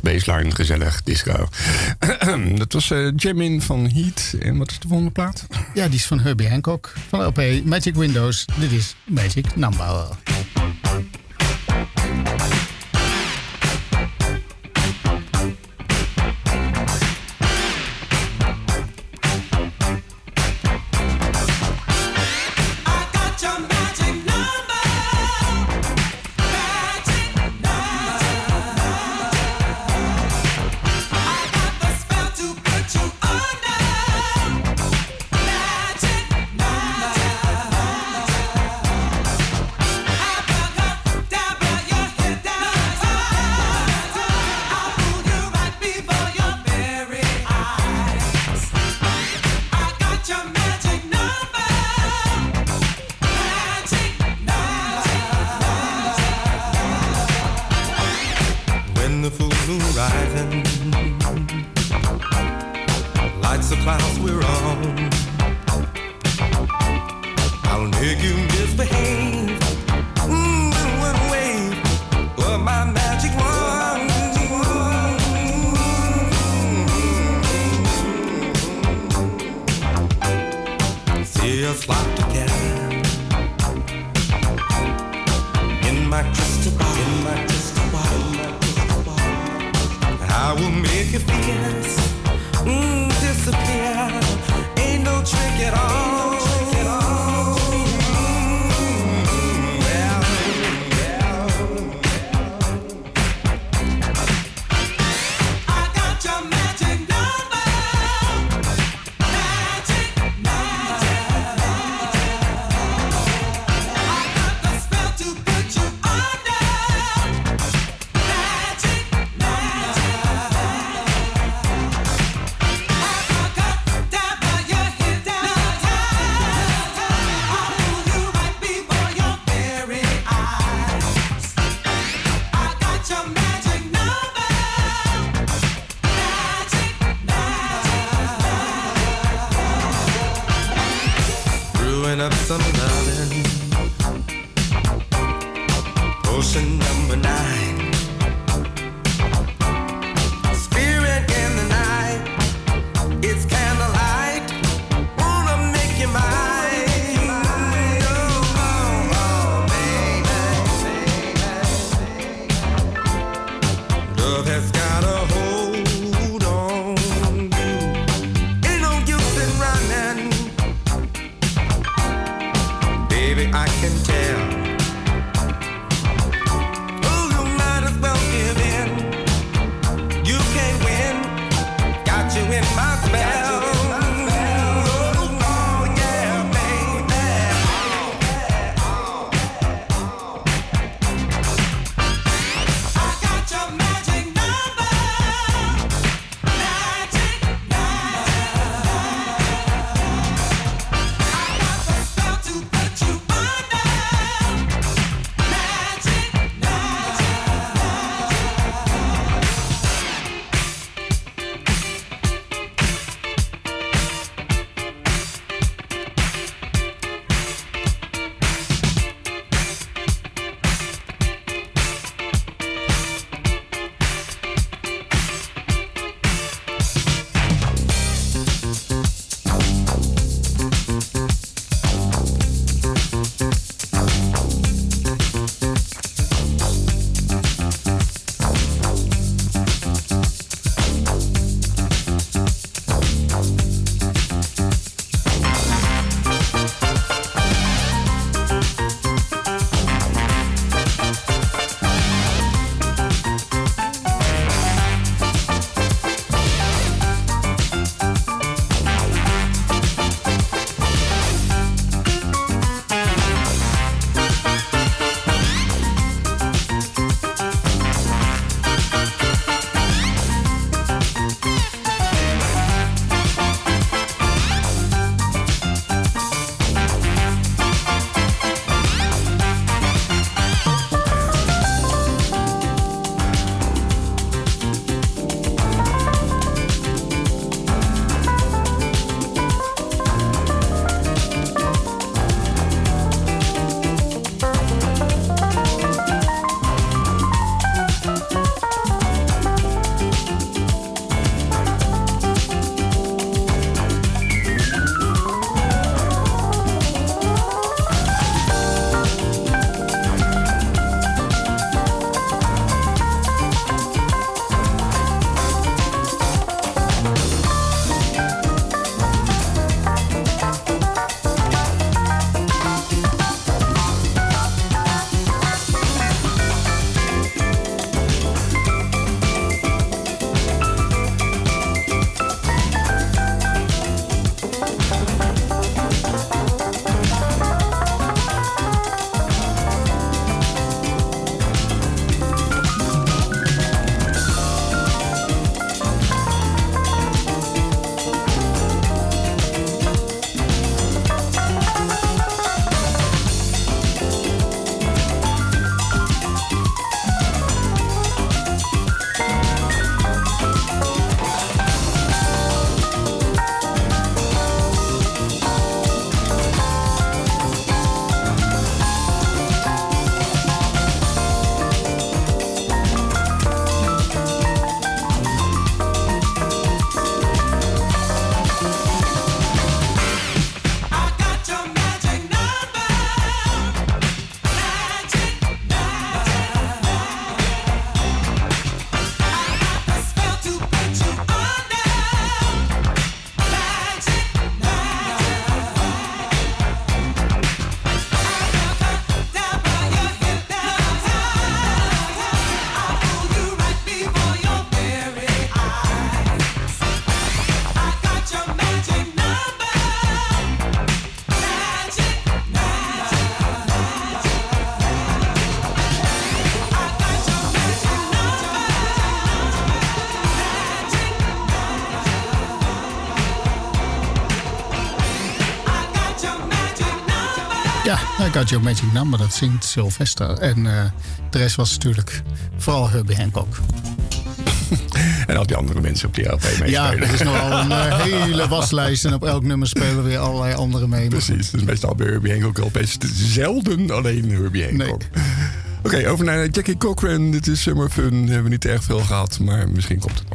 Baseline, gezellig, disco. dat was uh, Jamin van Heat. En wat is de volgende plaat? Ja, die is van Herbie Hancock. Van LP Magic Windows. Dit is Magic Number. going up some. Ocean number nine. Got Your Magic Number, dat zingt Sylvester. En uh, de rest was natuurlijk vooral Herbie Hancock. en al die andere mensen op die LP meespelen. Ja, er is nogal een uh, hele waslijst. En op elk nummer spelen weer allerlei andere mee. Precies, dus meestal bij Herbie Hancock LP's. Zelden alleen Herbie Hancock. Nee. Oké, okay, over naar Jackie Cochran. Dit is Summer Fun. Hebben we niet erg veel gehad, maar misschien komt het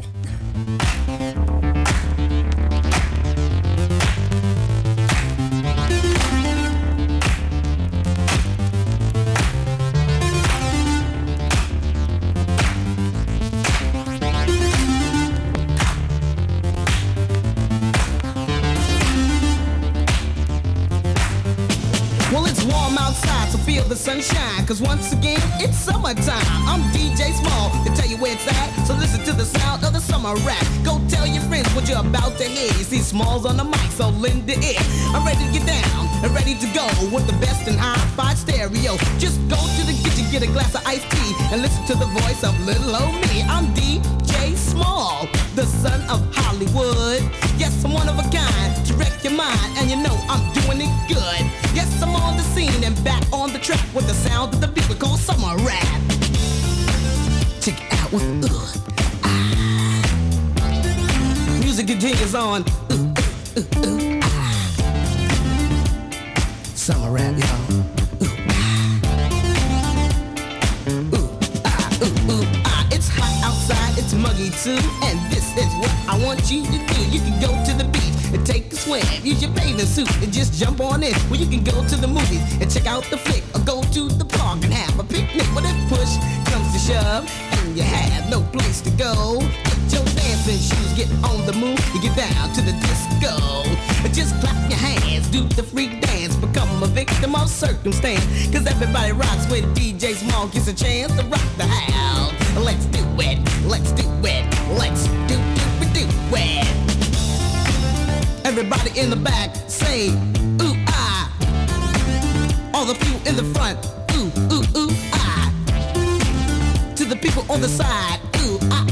nog. sunshine. Cause once again, it's summertime. I'm DJ Small to tell you where it's at. So listen to the sound of the summer rap. Go tell your friends what you're about to hear. You see Smalls on the mic, so lend the ear. I'm ready to get down and ready to go with the best in high-fi stereo. Just go to the get a glass of iced tea, and listen to the voice of little old me. I'm DJ Small, the son of Hollywood. Yes, I'm one of a kind wreck your mind, and you know I'm doing it good. Yes, I'm on the scene and back on the track with the sound of the beat we call summer rap. Check it out with uh, ah. Music continues on. Uh, uh, uh, uh ah. Summer rap, y'all. Too, and this is what I want you to do. You can go to the beach and take a swim, use your bathing suit and just jump on in. Well, you can go to the movies and check out the flick, or go to the park and have a picnic. But if push comes to shove you have no place to go, get your dancing shoes, get on the move, you get down to the disco. Just clap your hands, do the freak dance, become a victim of circumstance. Cause everybody rocks when DJ Small gets a chance to rock the house. Let's do it, let's do it, let's do do do it. Everybody in the back say ooh ah. All the people in the front ooh ooh ooh people on the side. Ooh ah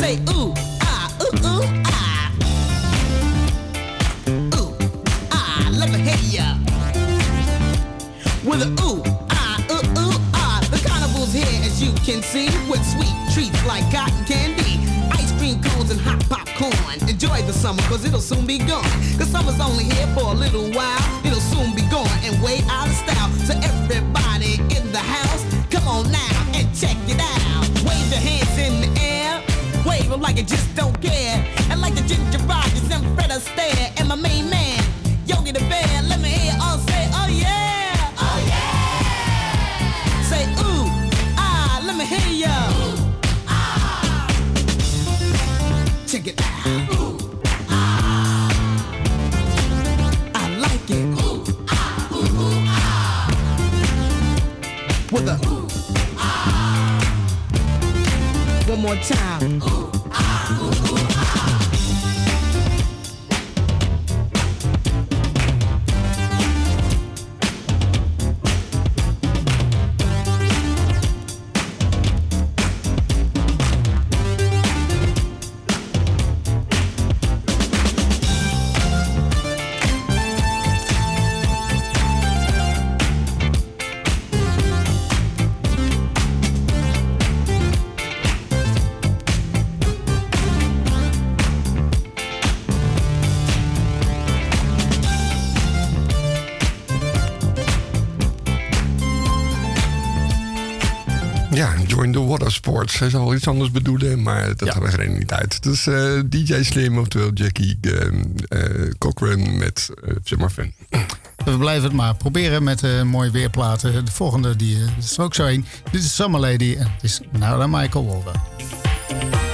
Say ooh, ah, ooh, ooh, ah. Ooh, ah, let me hear ya. With a ooh, ah, ooh, ooh, ah. The carnival's here as you can see with sweet treats like cotton candy. Ice cream cones and hot popcorn. Enjoy the summer cause it'll soon be gone. Cause summer's only here for a little while. It'll soon be gone and way out of style. So everybody in the house, come on now and check it out. Wave your hands in the. Wave like you just don't care. And like the Ginger Rogers and Fred Astaire and my main more time. Sports. Hij zal iets anders bedoelen, maar dat gaat er niet uit. Dus DJ Slim, oftewel Jackie eh, eh, Cochran met eh Summer Fun. We blijven het maar proberen met eh, mooie weerplaten. De volgende die, is er ook zo een. Dit is Summer Lady en het is Nara Michael Walden.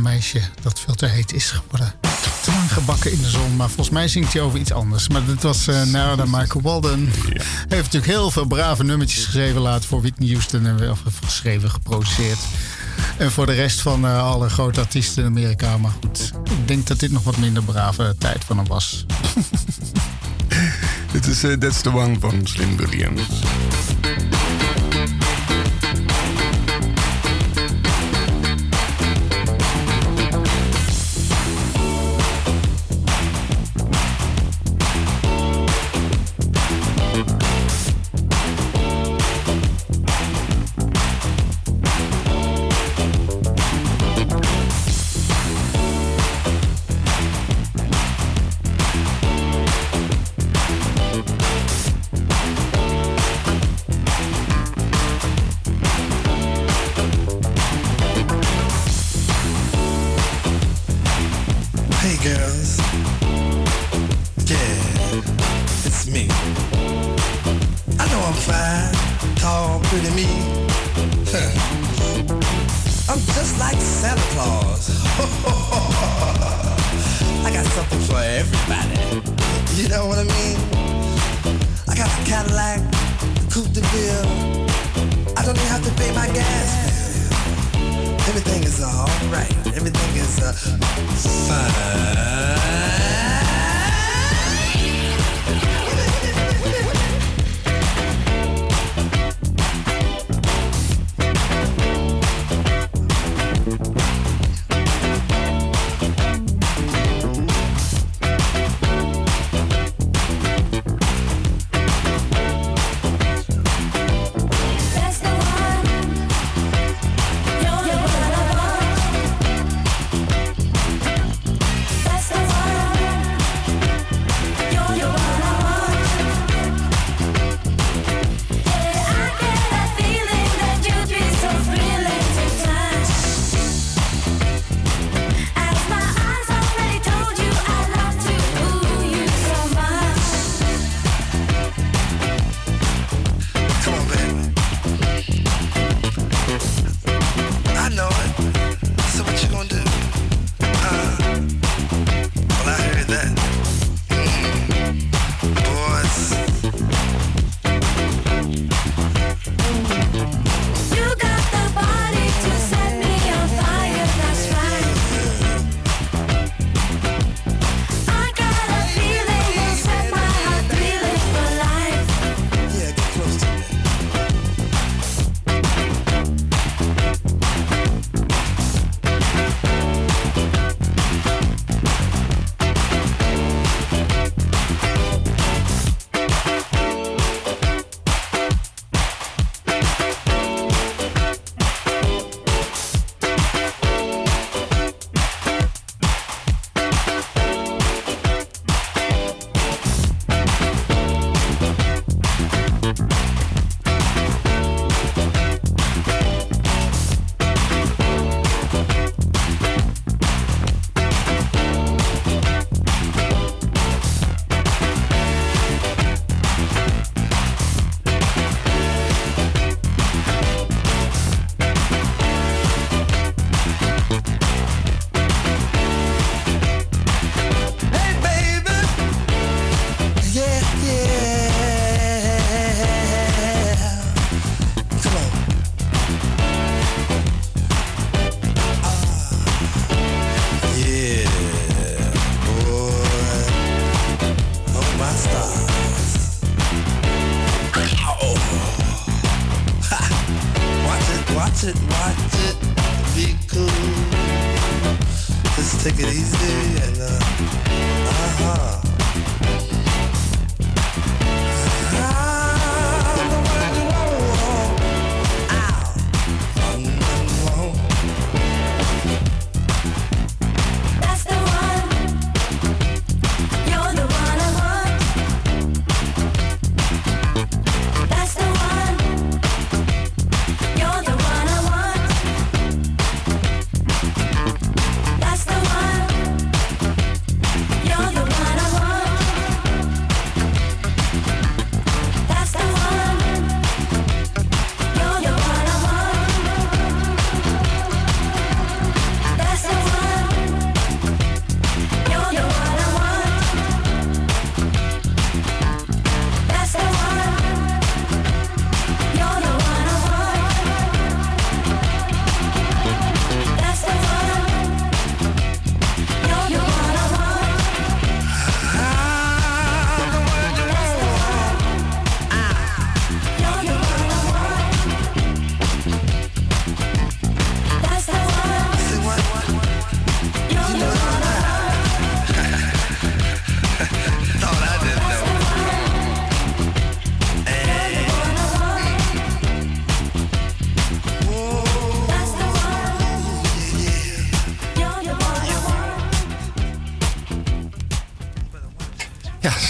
meisje dat veel te heet is geworden. Te Lang gebakken in de zon, maar volgens mij zingt hij over iets anders. Maar dit was eh, uh, Narada Michael Walden. Hij heeft natuurlijk heel veel brave nummertjes geschreven laat voor Whitney Houston. En wel geschreven, geproduceerd. En voor de rest van eh, alle grote artiesten in Amerika. Maar goed, ik denk dat dit nog wat minder brave tijd van hem was. Dit is uh, That's the One van Slim Williams.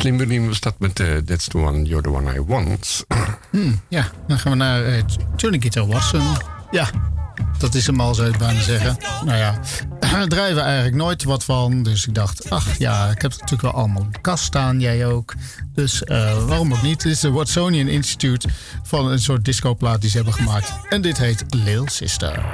Slim Benin was dat met eh, That's the one, you're the one I want. Ja, dan gaan we naar uh, Johnny Watson. Ja, dat is hem al, zou je bijna zeggen. Nou ja, daar draaien we eigenlijk nooit wat van. Dus ik dacht, ach ja, ik heb het natuurlijk wel allemaal de kast staan. Jij ook. Dus eh, waarom ook niet? Dit is de Watsonian Institute van een soort discoplaat die ze hebben gemaakt. En dit heet Lil Sister.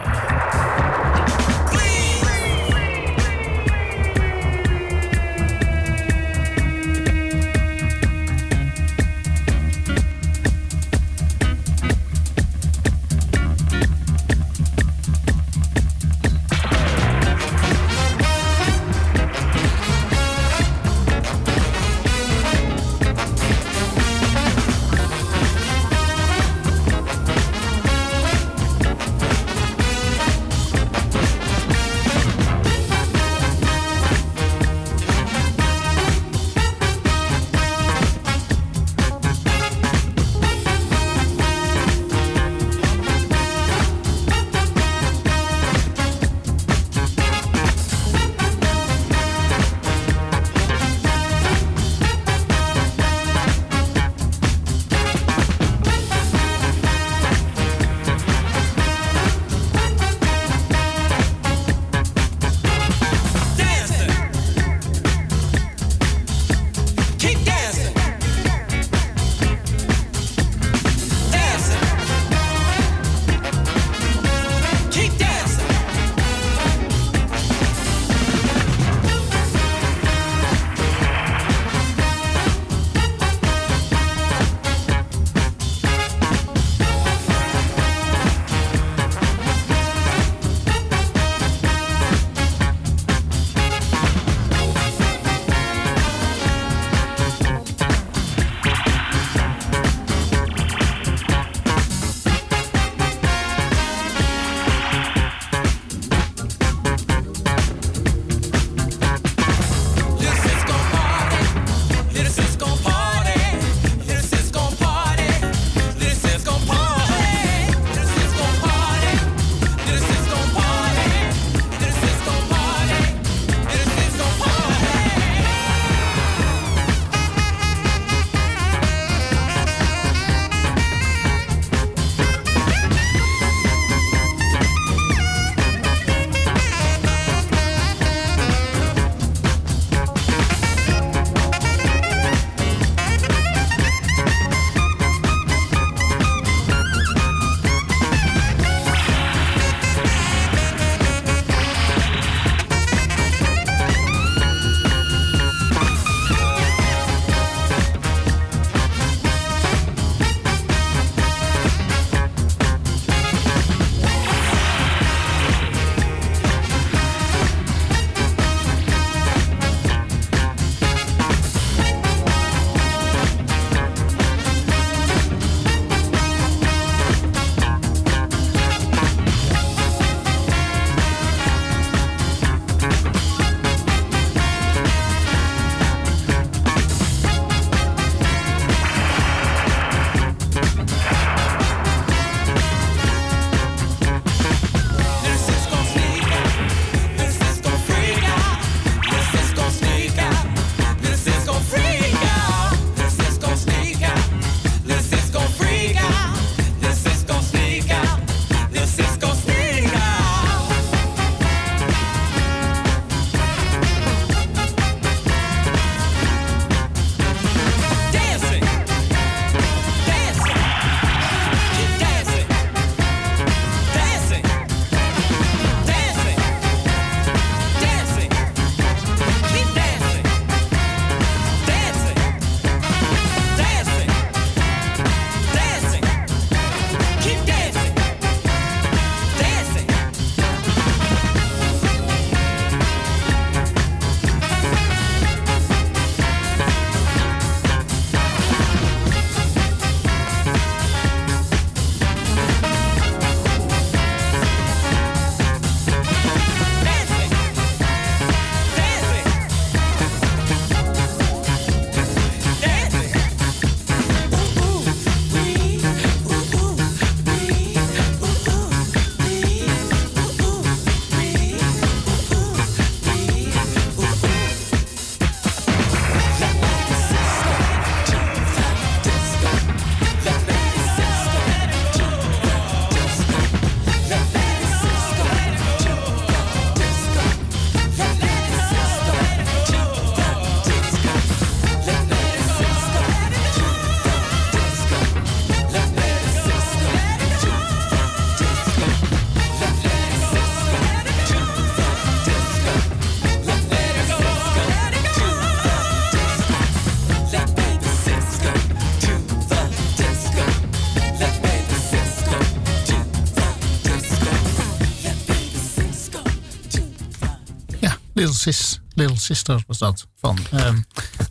Sis, Little Sister was dat. Van, ehm,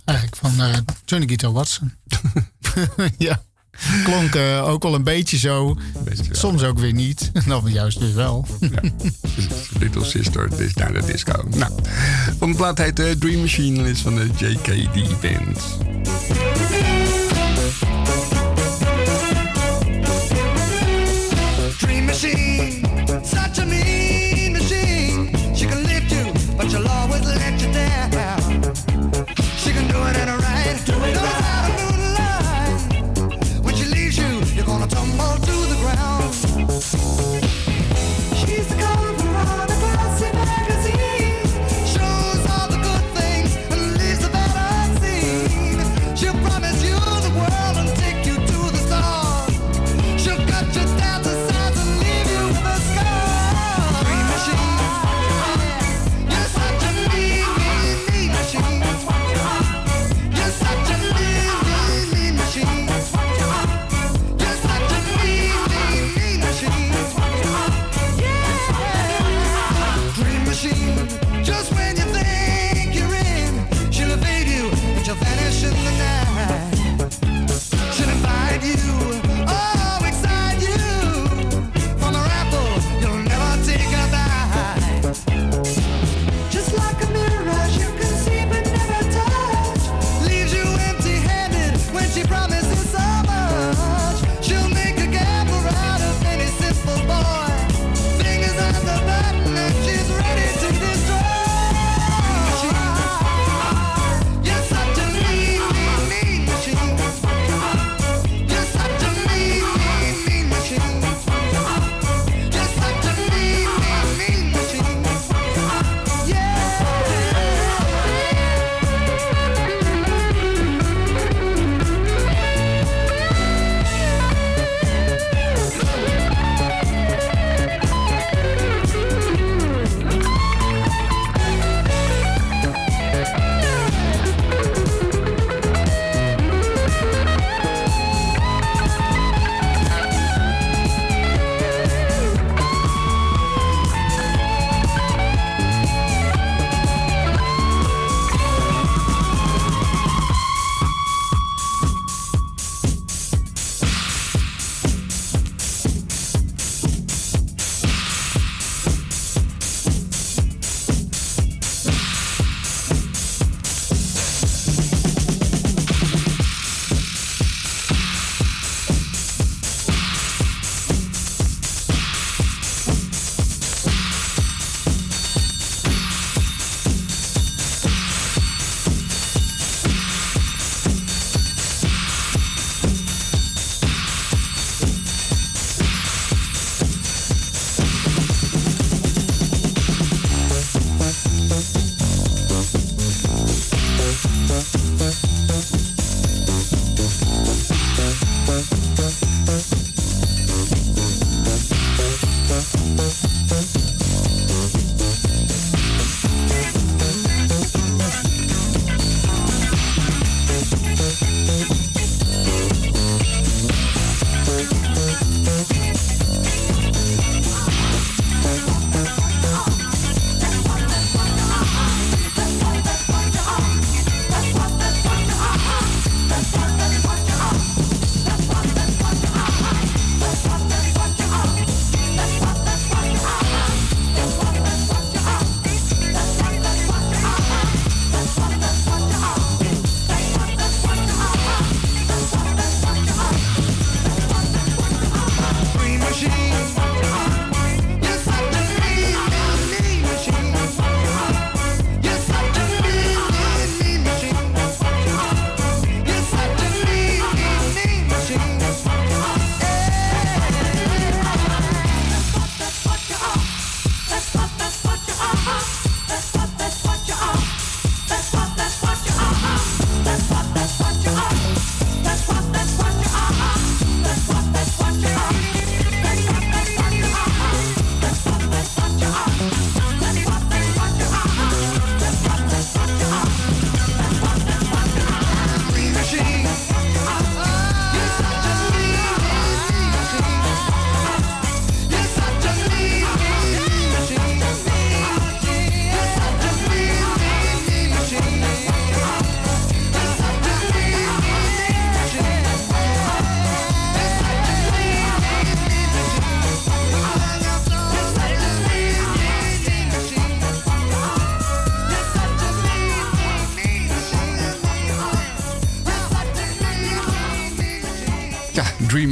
eigenlijk van eh, Johnny Guitar Watson. ja. Klonk eh, ook wel een beetje zo. Wel. Soms ook weer niet. Dan juist weer wel. Ja. Little Sister, is naar de disco. Nou, van de plaat heet eh, Dream Machine, is van de JKD Band.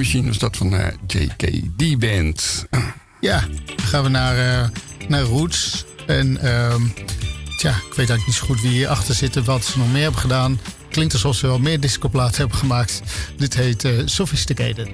Machine was dat van de JKD Band. Ja, dan gaan we naar, uh, naar Roots. En ehm, tja, ik weet eigenlijk niet zo goed wie hierachter zit wat ze nog meer hebben gedaan. Klinkt alsof ze wel meer discoplaten hebben gemaakt. Dit heet uh, Sophisticated.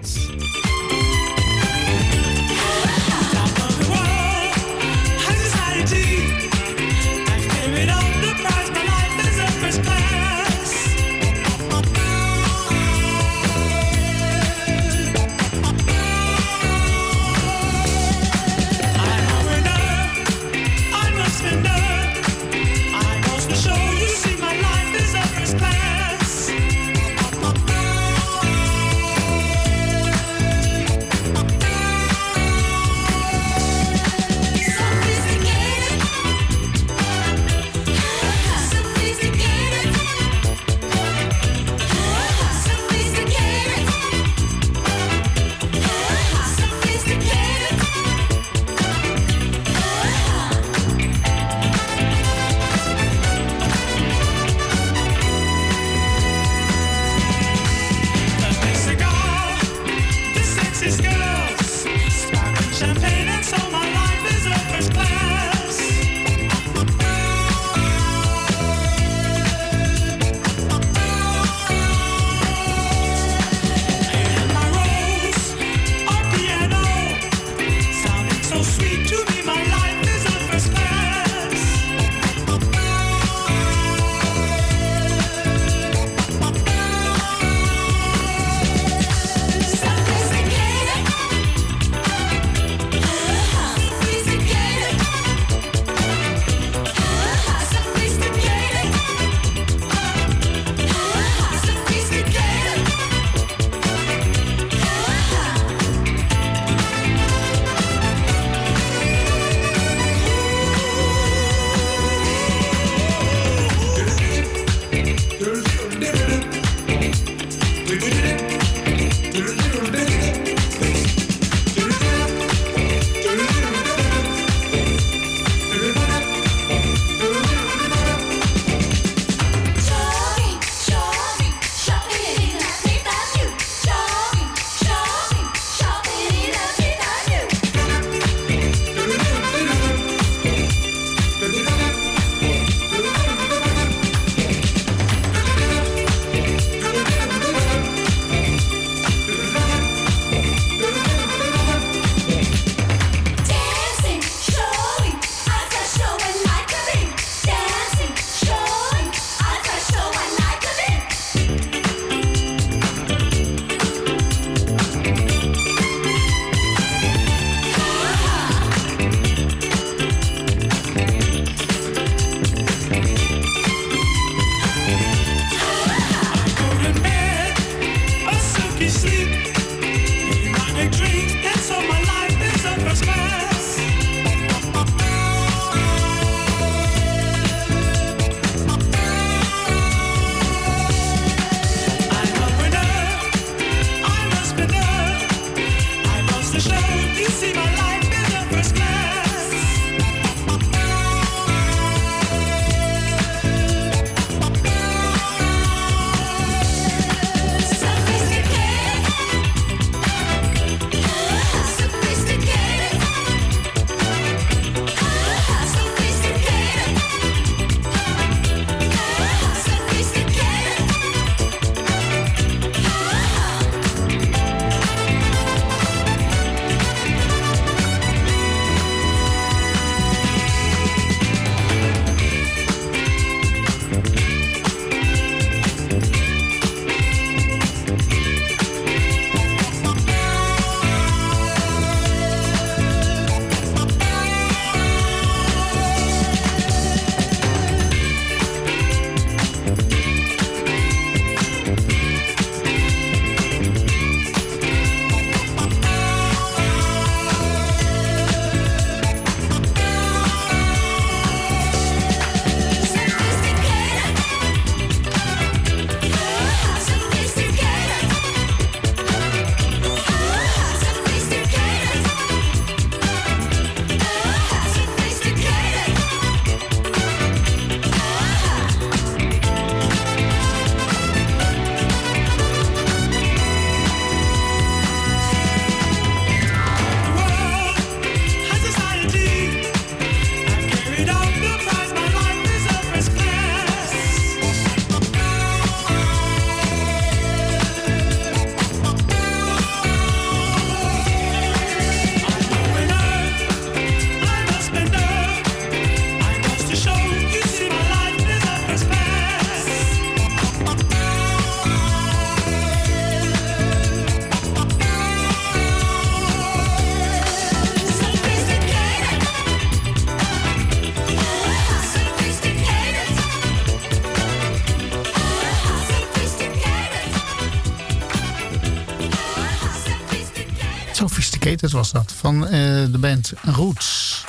Was dat. Van eh, de band Roots.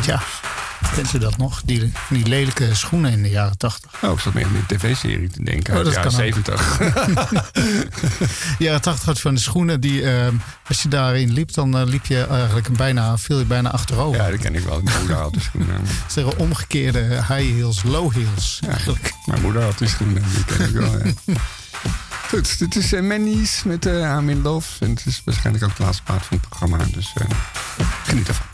Tja, kent u dat nog? Die, lelijke schoenen in de jaren 80. Oh, ik zat meer aan een tv-serie te denken. Oh, uit de dat jaren kan ook. 70. De jaren 80 had van de schoenen die, eh, als je daarin liep, dan eh, liep je eigenlijk bijna, viel je bijna achterover. ja, dat ken ik wel. Mijn moeder had die schoenen. Zijn omgekeerde high heels, low heels. Eigenlijk. Mijn moeder had die schoenen. Die ken ik wel, ja. Goed, dit is uh, Manny's met uh, I'm Love. En het is waarschijnlijk ook de laatste plaat van het programma. Dus eh, geniet ervan.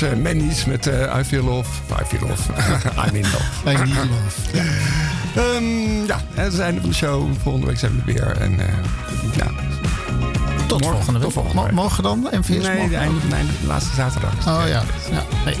Was uh, Manny's met uh, I Feel Love. I Feel Love. I'm in love. I need love. ja. Um, ja, het is het einde van de show. Volgende week zijn we weer. En, uh, ja. Tot morgen, volgende week. Tot volgende week. Morgen dan? MVS nee, morgen? de, einde, de, einde, de laatste zaterdag. Oh ja. ja. Nee.